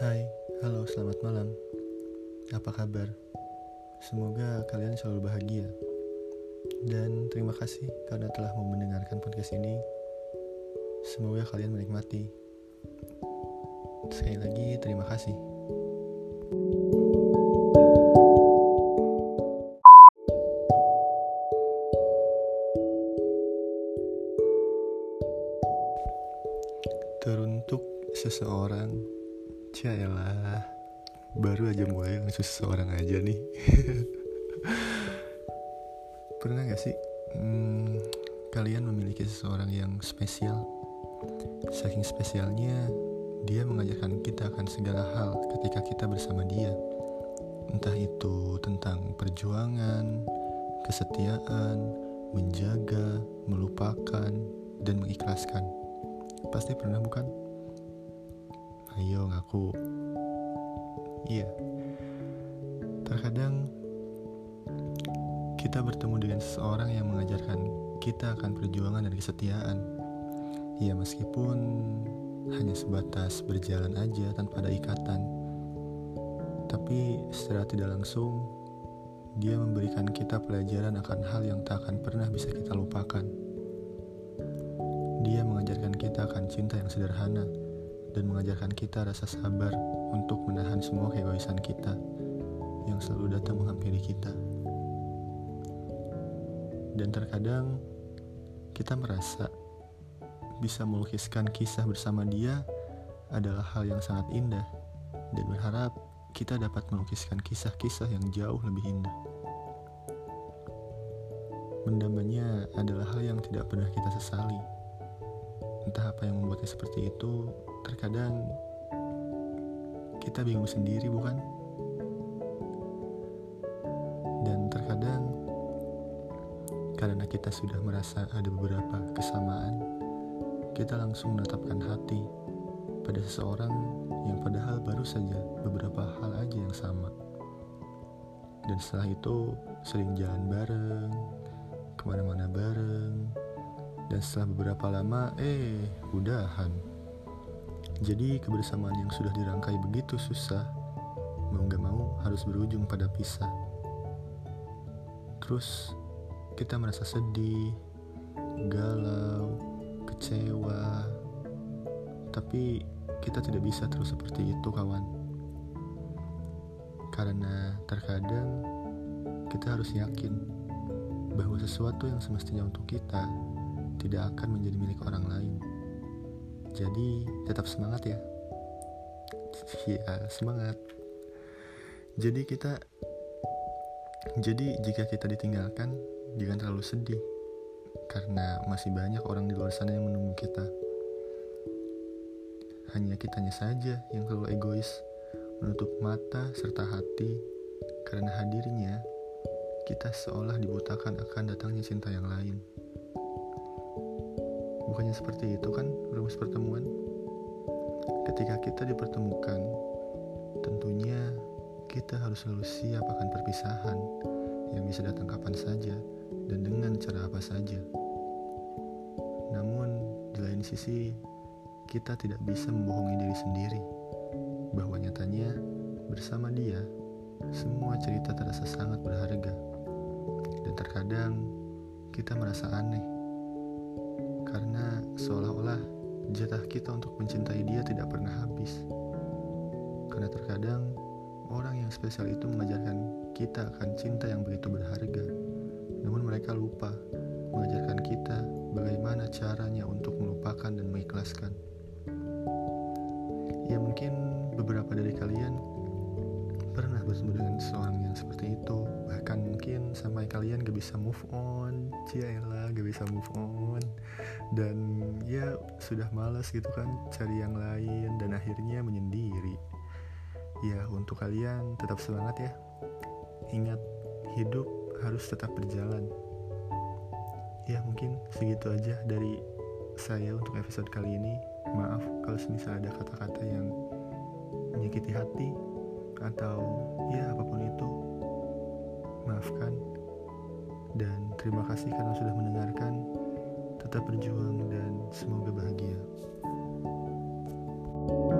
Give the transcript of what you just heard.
Selamat malam, apa kabar? Semoga kalian selalu bahagia. Dan terima kasih karena telah mau mendengarkan podcast ini. Semoga kalian menikmati. Sekali lagi, terima kasih. Teruntuk seseorang, Cialah, baru aja mulai langsung seseorang aja nih. Pernah gak sih hmm, kalian memiliki seseorang yang spesial? Saking spesialnya, dia mengajarkan kita akan segala hal ketika kita bersama dia. Entah itu tentang perjuangan, kesetiaan, menjaga, melupakan, dan mengikhlaskan. Pasti pernah bukan? Iya. Terkadang kita bertemu dengan seseorang yang mengajarkan kita akan perjuangan dan kesetiaan. Ya meskipun hanya sebatas berjalan aja tanpa ada ikatan. Tapi secara tidak langsung dia memberikan kita pelajaran akan hal yang tak akan pernah bisa kita lupakan. Dia mengajarkan kita akan cinta yang sederhana dan mengajarkan kita rasa sabar untuk menahan semua keegoisan kita yang selalu datang menghampiri kita. Dan terkadang kita merasa bisa melukiskan kisah bersama dia adalah hal yang sangat indah dan berharap kita dapat melukiskan kisah-kisah yang jauh lebih indah. Mendamanya adalah hal yang tidak pernah kita sesali Entah apa yang membuatnya seperti itu, terkadang kita bingung sendiri, bukan? Dan terkadang karena kita sudah merasa ada beberapa kesamaan, kita langsung menetapkan hati pada seseorang yang padahal baru saja beberapa hal aja yang sama. Dan setelah itu sering jalan bareng, ke mana-mana bareng, dan setelah beberapa lama, eh, udahan. Jadi kebersamaan yang sudah dirangkai begitu susah, mau gak mau harus berujung pada pisah. Terus kita merasa sedih, galau, kecewa, tapi kita tidak bisa terus seperti itu kawan. Karena terkadang kita harus yakin bahwa sesuatu yang semestinya untuk kita tidak akan menjadi milik orang lain. Jadi, tetap semangat ya. Iya, semangat. Jadi kita jadi jika kita ditinggalkan, jangan terlalu sedih karena masih banyak orang di luar sana yang menunggu kita. Hanya kitanya saja yang terlalu egois, menutup mata serta hati karena hadirnya kita seolah dibutakan akan datangnya cinta yang lain. Bukannya seperti itu kan rumus pertemuan? Ketika kita dipertemukan, tentunya kita harus selalu siap akan perpisahan yang bisa datang kapan saja dan dengan cara apa saja. Namun, di lain sisi, kita tidak bisa membohongi diri sendiri bahwa nyatanya bersama dia, semua cerita terasa sangat berharga. Dan terkadang kita merasa aneh jatah kita untuk mencintai dia tidak pernah habis. Karena terkadang orang yang spesial itu mengajarkan kita akan cinta yang begitu berharga, namun mereka lupa mengajarkan kita bagaimana caranya untuk melupakan dan mengikhlaskan. Ya mungkin beberapa dari kalian pernah bertemu dengan seorang yang seperti itu bahkan mungkin sampai kalian gak bisa move on ciela gak bisa move on. Dan ya sudah malas gitu kan cari yang lain dan akhirnya menyendiri. Ya untuk kalian tetap semangat ya. Ingat hidup harus tetap berjalan. Ya mungkin segitu aja dari saya untuk episode kali ini. Maaf kalau misalnya ada kata-kata yang menyakiti hati atau ya apa pun itu. Maafkan dan terima kasih karena sudah mendengarkan. Tetap berjuang dan semoga bahagia. thank you